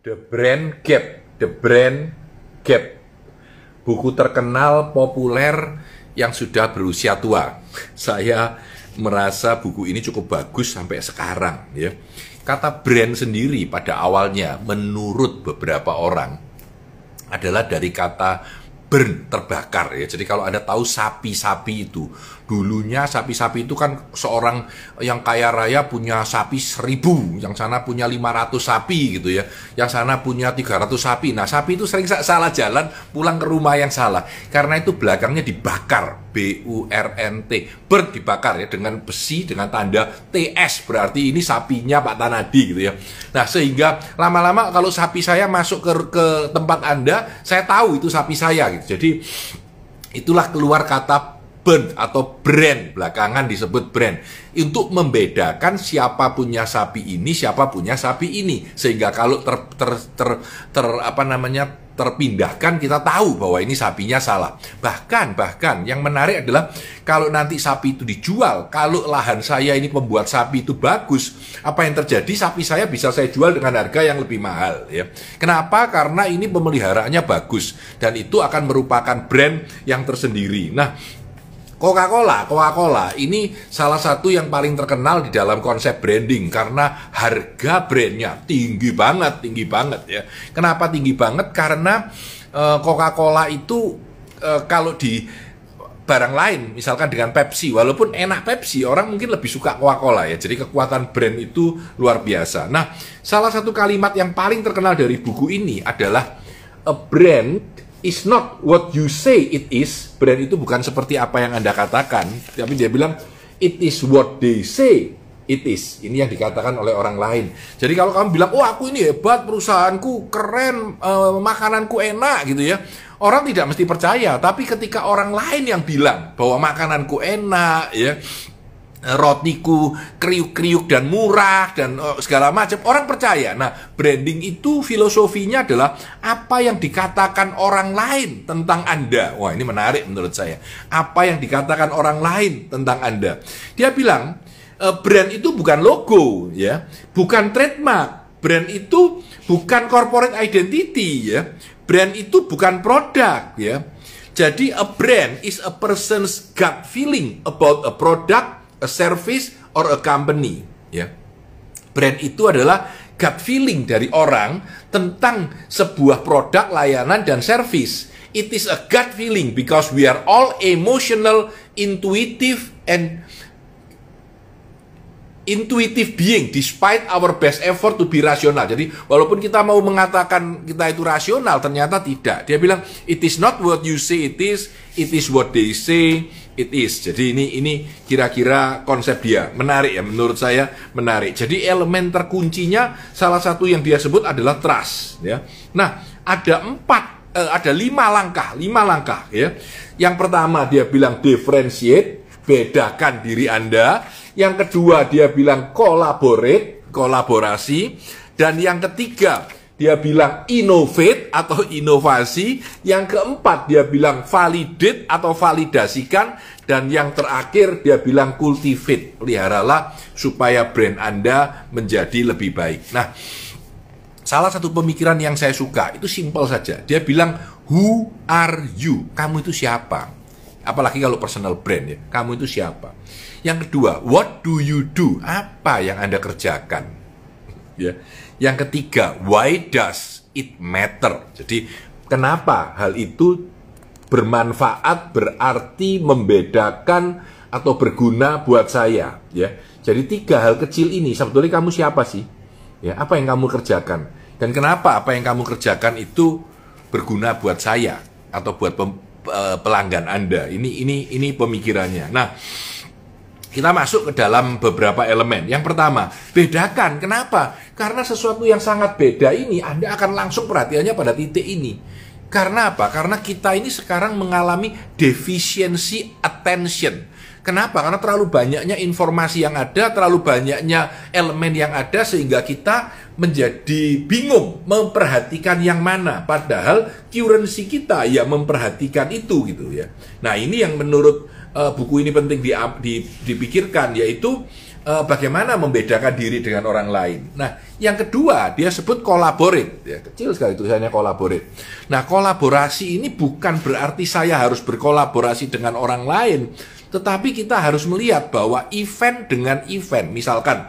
The Brand Gap, The Brand Gap. Buku terkenal populer yang sudah berusia tua. Saya merasa buku ini cukup bagus sampai sekarang ya. Kata brand sendiri pada awalnya menurut beberapa orang adalah dari kata burn terbakar ya. Jadi kalau Anda tahu sapi-sapi itu, dulunya sapi-sapi itu kan seorang yang kaya raya punya sapi seribu, yang sana punya 500 sapi gitu ya, yang sana punya 300 sapi. Nah sapi itu sering salah jalan pulang ke rumah yang salah, karena itu belakangnya dibakar, B U R N T, burn dibakar ya dengan besi dengan tanda TS berarti ini sapinya Pak Tanadi gitu ya. Nah sehingga lama-lama kalau sapi saya masuk ke, ke tempat Anda, saya tahu itu sapi saya gitu. Jadi itulah keluar kata brand atau brand. Belakangan disebut brand. Untuk membedakan siapa punya sapi ini siapa punya sapi ini. Sehingga kalau ter, ter, ter, ter apa namanya terpindahkan kita tahu bahwa ini sapinya salah. Bahkan bahkan yang menarik adalah kalau nanti sapi itu dijual kalau lahan saya ini pembuat sapi itu bagus apa yang terjadi? Sapi saya bisa saya jual dengan harga yang lebih mahal ya. Kenapa? Karena ini pemeliharaannya bagus dan itu akan merupakan brand yang tersendiri. Nah Coca-Cola, Coca-Cola ini salah satu yang paling terkenal di dalam konsep branding karena harga brandnya tinggi banget, tinggi banget ya. Kenapa tinggi banget? Karena uh, Coca-Cola itu uh, kalau di barang lain, misalkan dengan Pepsi, walaupun enak Pepsi, orang mungkin lebih suka Coca-Cola ya. Jadi kekuatan brand itu luar biasa. Nah, salah satu kalimat yang paling terkenal dari buku ini adalah a brand is not what you say it is. Brand itu bukan seperti apa yang Anda katakan, tapi dia bilang it is what they say it is. Ini yang dikatakan oleh orang lain. Jadi kalau kamu bilang, "Oh, aku ini hebat, perusahaanku keren, eh, makananku enak" gitu ya. Orang tidak mesti percaya, tapi ketika orang lain yang bilang bahwa makananku enak ya, rotiku kriuk-kriuk dan murah dan uh, segala macam orang percaya. Nah, branding itu filosofinya adalah apa yang dikatakan orang lain tentang Anda. Wah, ini menarik menurut saya. Apa yang dikatakan orang lain tentang Anda. Dia bilang uh, brand itu bukan logo ya, bukan trademark. Brand itu bukan corporate identity ya. Brand itu bukan produk ya. Jadi a brand is a person's gut feeling about a product a service or a company ya. Brand itu adalah gut feeling dari orang tentang sebuah produk layanan dan service. It is a gut feeling because we are all emotional intuitive and intuitive being despite our best effort to be rasional. Jadi walaupun kita mau mengatakan kita itu rasional ternyata tidak. Dia bilang it is not what you say it is, it is what they say it is. Jadi ini ini kira-kira konsep dia menarik ya menurut saya menarik. Jadi elemen terkuncinya salah satu yang dia sebut adalah trust ya. Nah, ada empat eh, ada lima langkah, lima langkah ya. Yang pertama dia bilang differentiate, bedakan diri Anda yang kedua dia bilang collaborate, kolaborasi. Dan yang ketiga dia bilang innovate atau inovasi. Yang keempat dia bilang validate atau validasikan. Dan yang terakhir dia bilang cultivate, peliharalah supaya brand Anda menjadi lebih baik. Nah, salah satu pemikiran yang saya suka itu simpel saja. Dia bilang who are you? Kamu itu siapa? Apalagi kalau personal brand ya. Kamu itu siapa? Yang kedua, what do you do? Apa yang Anda kerjakan? Ya. Yang ketiga, why does it matter? Jadi, kenapa hal itu bermanfaat, berarti membedakan atau berguna buat saya, ya. Jadi tiga hal kecil ini sebetulnya kamu siapa sih? Ya, apa yang kamu kerjakan? Dan kenapa apa yang kamu kerjakan itu berguna buat saya atau buat eh, pelanggan Anda? Ini ini ini pemikirannya. Nah, kita masuk ke dalam beberapa elemen. Yang pertama, bedakan. Kenapa? Karena sesuatu yang sangat beda ini, Anda akan langsung perhatiannya pada titik ini. Karena apa? Karena kita ini sekarang mengalami defisiensi attention. Kenapa? Karena terlalu banyaknya informasi yang ada, terlalu banyaknya elemen yang ada sehingga kita menjadi bingung memperhatikan yang mana. Padahal currency kita yang memperhatikan itu gitu ya. Nah, ini yang menurut uh, buku ini penting di, di, dipikirkan yaitu uh, bagaimana membedakan diri dengan orang lain. Nah, yang kedua dia sebut collaborate, ya kecil sekali tulisannya collaborate. Nah, kolaborasi ini bukan berarti saya harus berkolaborasi dengan orang lain, tetapi kita harus melihat bahwa event dengan event, misalkan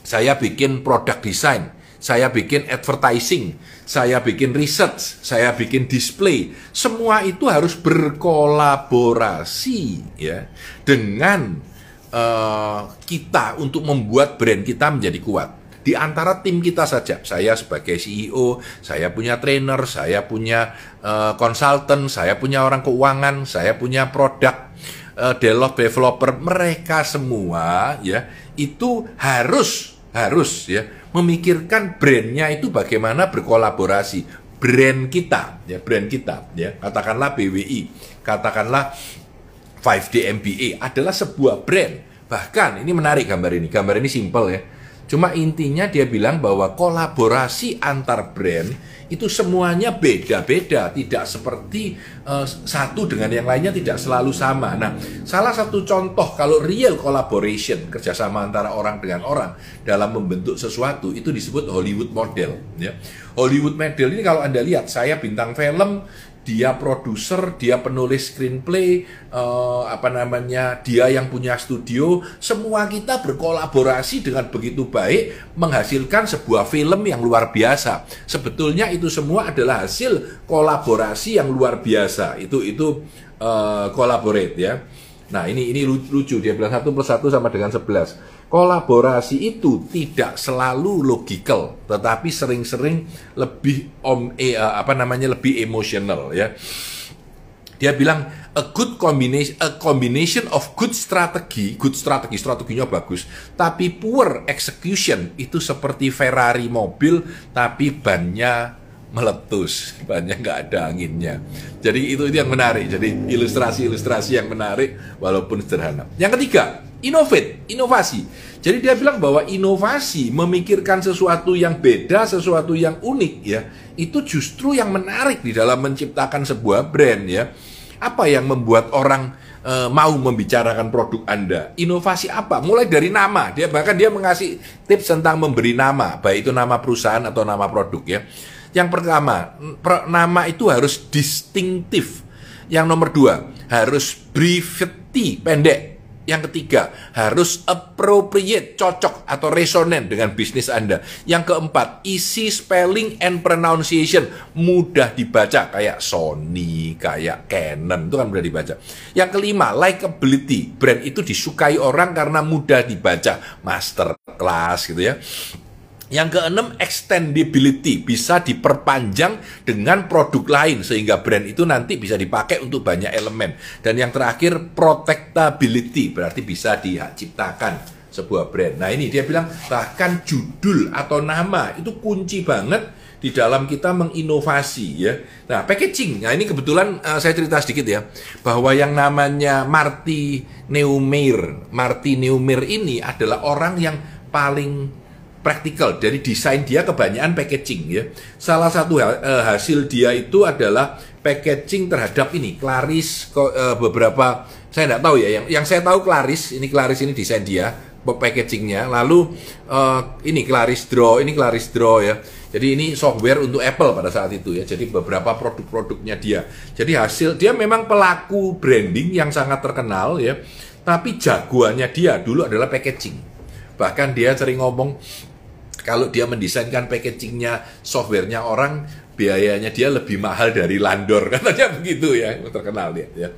saya bikin produk desain, saya bikin advertising, saya bikin research, saya bikin display, semua itu harus berkolaborasi ya dengan uh, kita untuk membuat brand kita menjadi kuat. Di antara tim kita saja, saya sebagai CEO, saya punya trainer, saya punya uh, konsultan, saya punya orang keuangan, saya punya produk uh, developer, mereka semua ya itu harus harus ya memikirkan brandnya itu bagaimana berkolaborasi brand kita ya brand kita ya katakanlah BWI katakanlah 5D MBA adalah sebuah brand Bahkan ini menarik gambar ini. Gambar ini simple ya. Cuma intinya dia bilang bahwa kolaborasi antar brand itu semuanya beda-beda, tidak seperti uh, satu dengan yang lainnya tidak selalu sama. Nah, salah satu contoh kalau real collaboration kerjasama antara orang dengan orang dalam membentuk sesuatu itu disebut Hollywood model. Ya. Hollywood model ini kalau anda lihat saya bintang film dia produser, dia penulis screenplay, uh, apa namanya, dia yang punya studio, semua kita berkolaborasi dengan begitu baik menghasilkan sebuah film yang luar biasa. Sebetulnya itu semua adalah hasil kolaborasi yang luar biasa. Itu itu uh, collaborate ya. Nah ini ini lucu dia bilang satu plus satu sama dengan sebelas. Kolaborasi itu tidak selalu logical, tetapi sering-sering lebih om eh, apa namanya lebih emosional ya. Dia bilang a good combination a combination of good strategy, good strategi strateginya bagus, tapi poor execution itu seperti Ferrari mobil tapi bannya meletus, banyak nggak ada anginnya. Jadi itu itu yang menarik. Jadi ilustrasi-ilustrasi yang menarik walaupun sederhana. Yang ketiga, innovate, inovasi. Jadi dia bilang bahwa inovasi memikirkan sesuatu yang beda, sesuatu yang unik ya, itu justru yang menarik di dalam menciptakan sebuah brand ya. Apa yang membuat orang e, mau membicarakan produk Anda? Inovasi apa? Mulai dari nama. Dia bahkan dia mengasih tips tentang memberi nama, baik itu nama perusahaan atau nama produk ya. Yang pertama, nama itu harus distinktif. Yang nomor dua, harus brevity, pendek. Yang ketiga, harus appropriate, cocok atau resonan dengan bisnis Anda. Yang keempat, easy spelling and pronunciation, mudah dibaca kayak Sony, kayak Canon, itu kan mudah dibaca. Yang kelima, likability, brand itu disukai orang karena mudah dibaca, master class gitu ya. Yang keenam, extendability bisa diperpanjang dengan produk lain sehingga brand itu nanti bisa dipakai untuk banyak elemen. Dan yang terakhir, protectability berarti bisa diciptakan sebuah brand. Nah ini dia bilang bahkan judul atau nama itu kunci banget di dalam kita menginovasi ya. Nah packaging, nah ini kebetulan uh, saya cerita sedikit ya bahwa yang namanya Marty Neumeyer, Marty Neumeyer ini adalah orang yang paling praktikal. Dari desain dia kebanyakan packaging ya. Salah satu uh, hasil dia itu adalah packaging terhadap ini Claris uh, beberapa saya tidak tahu ya yang yang saya tahu Claris ini Claris ini desain dia packagingnya. Lalu uh, ini Claris Draw ini Claris Draw ya. Jadi ini software untuk Apple pada saat itu ya. Jadi beberapa produk-produknya dia. Jadi hasil dia memang pelaku branding yang sangat terkenal ya. Tapi jagoannya dia dulu adalah packaging. Bahkan dia sering ngomong kalau dia mendesainkan packagingnya, softwarenya orang, biayanya dia lebih mahal dari Landor, katanya begitu ya, terkenal dia. Ya.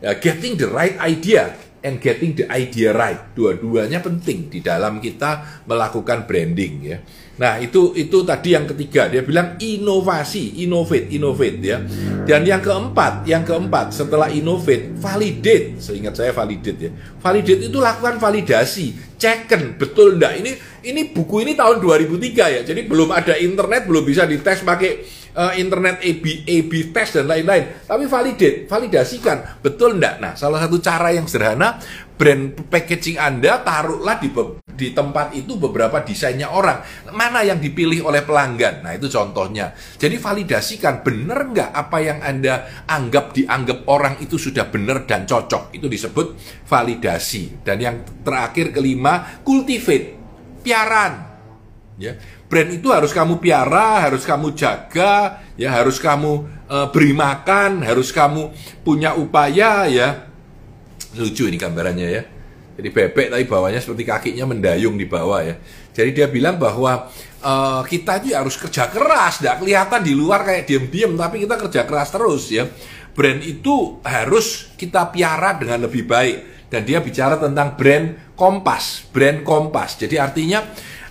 ya. Getting the right idea and getting the idea right, dua-duanya penting di dalam kita melakukan branding ya. Nah, itu itu tadi yang ketiga, dia bilang inovasi, innovate, innovate ya. Dan yang keempat, yang keempat setelah innovate, validate. Seingat saya validate ya. Validate itu lakukan validasi, checken betul enggak. Ini ini buku ini tahun 2003 ya. Jadi belum ada internet, belum bisa dites pakai uh, internet AB AB test dan lain-lain. Tapi validate, validasikan betul enggak. Nah, salah satu cara yang sederhana brand packaging Anda taruhlah di di tempat itu beberapa desainnya orang. Mana yang dipilih oleh pelanggan? Nah, itu contohnya. Jadi validasikan benar nggak apa yang Anda anggap dianggap orang itu sudah benar dan cocok. Itu disebut validasi. Dan yang terakhir kelima, cultivate. Piaran. Ya, brand itu harus kamu piara, harus kamu jaga, ya harus kamu uh, beri makan, harus kamu punya upaya ya lucu ini gambarannya ya. Jadi bebek tapi bawahnya seperti kakinya mendayung di bawah ya. Jadi dia bilang bahwa uh, kita itu harus kerja keras, tidak kelihatan di luar kayak diam-diam, tapi kita kerja keras terus ya. Brand itu harus kita piara dengan lebih baik. Dan dia bicara tentang brand Kompas, brand Kompas. Jadi artinya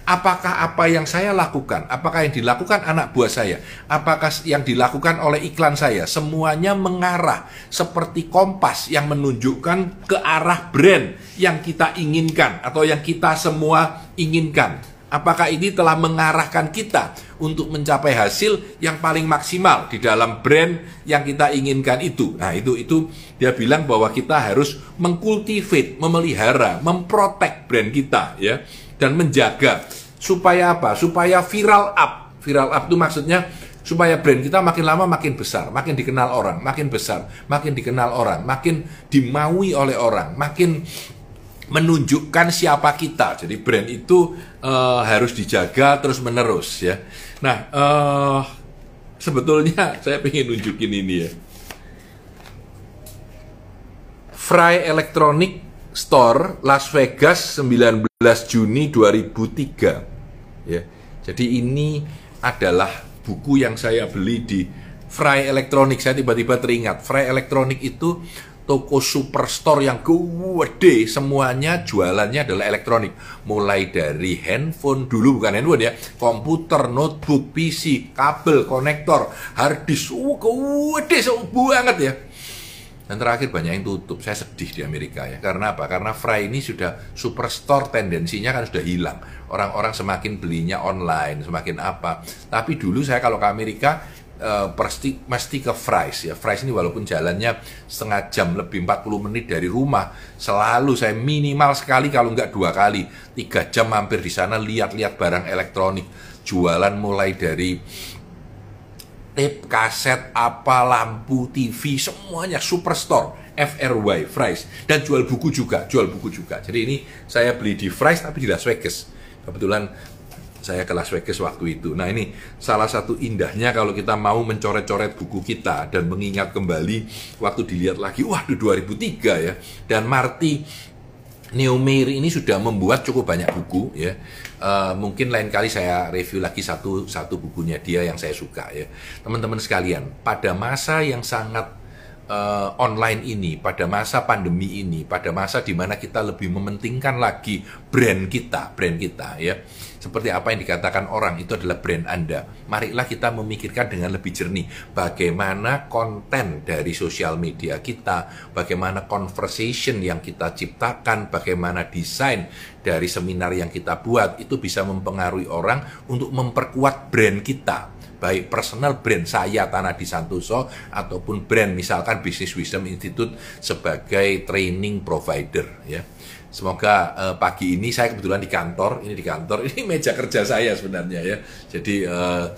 apakah apa yang saya lakukan, apakah yang dilakukan anak buah saya, apakah yang dilakukan oleh iklan saya, semuanya mengarah seperti kompas yang menunjukkan ke arah brand yang kita inginkan atau yang kita semua inginkan. Apakah ini telah mengarahkan kita untuk mencapai hasil yang paling maksimal di dalam brand yang kita inginkan itu? Nah, itu itu dia bilang bahwa kita harus mengkultivate, memelihara, memprotek brand kita ya dan menjaga supaya apa? Supaya viral up. Viral up itu maksudnya supaya brand kita makin lama makin besar, makin dikenal orang, makin besar, makin dikenal orang, makin dimaui oleh orang, makin menunjukkan siapa kita. Jadi brand itu uh, harus dijaga terus menerus ya. Nah, uh, sebetulnya saya ingin nunjukin ini ya. Fry Electronic Store Las Vegas 19 Juni 2003 ya. Jadi ini adalah buku yang saya beli di Fry Electronic. Saya tiba-tiba teringat Fry Electronic itu toko superstore yang gede semuanya jualannya adalah elektronik mulai dari handphone dulu bukan handphone ya komputer notebook PC kabel konektor hard disk uh, gede banget ya dan terakhir banyak yang tutup. Saya sedih di Amerika ya. Karena apa? Karena Fry ini sudah superstore tendensinya kan sudah hilang. Orang-orang semakin belinya online, semakin apa. Tapi dulu saya kalau ke Amerika uh, pasti mesti ke Fries ya. Fries ini walaupun jalannya setengah jam lebih 40 menit dari rumah, selalu saya minimal sekali kalau nggak dua kali, tiga jam mampir di sana lihat-lihat barang elektronik. Jualan mulai dari tape, kaset, apa, lampu, TV, semuanya superstore. FRY, Fries. Dan jual buku juga, jual buku juga. Jadi ini saya beli di Fries tapi di Las Vegas. Kebetulan saya ke Las Vegas waktu itu. Nah ini salah satu indahnya kalau kita mau mencoret-coret buku kita dan mengingat kembali waktu dilihat lagi, wah 2003 ya. Dan Marty Neomeyer ini sudah membuat cukup banyak buku ya. Uh, mungkin lain kali saya review lagi satu satu bukunya dia yang saya suka ya. Teman-teman sekalian, pada masa yang sangat uh, online ini, pada masa pandemi ini, pada masa di mana kita lebih mementingkan lagi brand kita, brand kita ya seperti apa yang dikatakan orang itu adalah brand Anda. Marilah kita memikirkan dengan lebih jernih bagaimana konten dari sosial media kita, bagaimana conversation yang kita ciptakan, bagaimana desain dari seminar yang kita buat itu bisa mempengaruhi orang untuk memperkuat brand kita baik personal brand saya Tanah di Santoso ataupun brand misalkan Business Wisdom Institute sebagai training provider ya. Semoga uh, pagi ini saya kebetulan di kantor, ini di kantor, ini meja kerja saya sebenarnya ya. Jadi uh,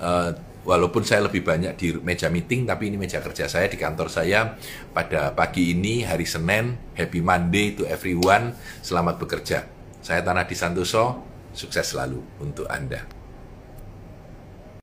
uh, walaupun saya lebih banyak di meja meeting, tapi ini meja kerja saya di kantor saya pada pagi ini hari Senin. Happy Monday to everyone. Selamat bekerja. Saya Tanah di Santoso. Sukses selalu untuk Anda.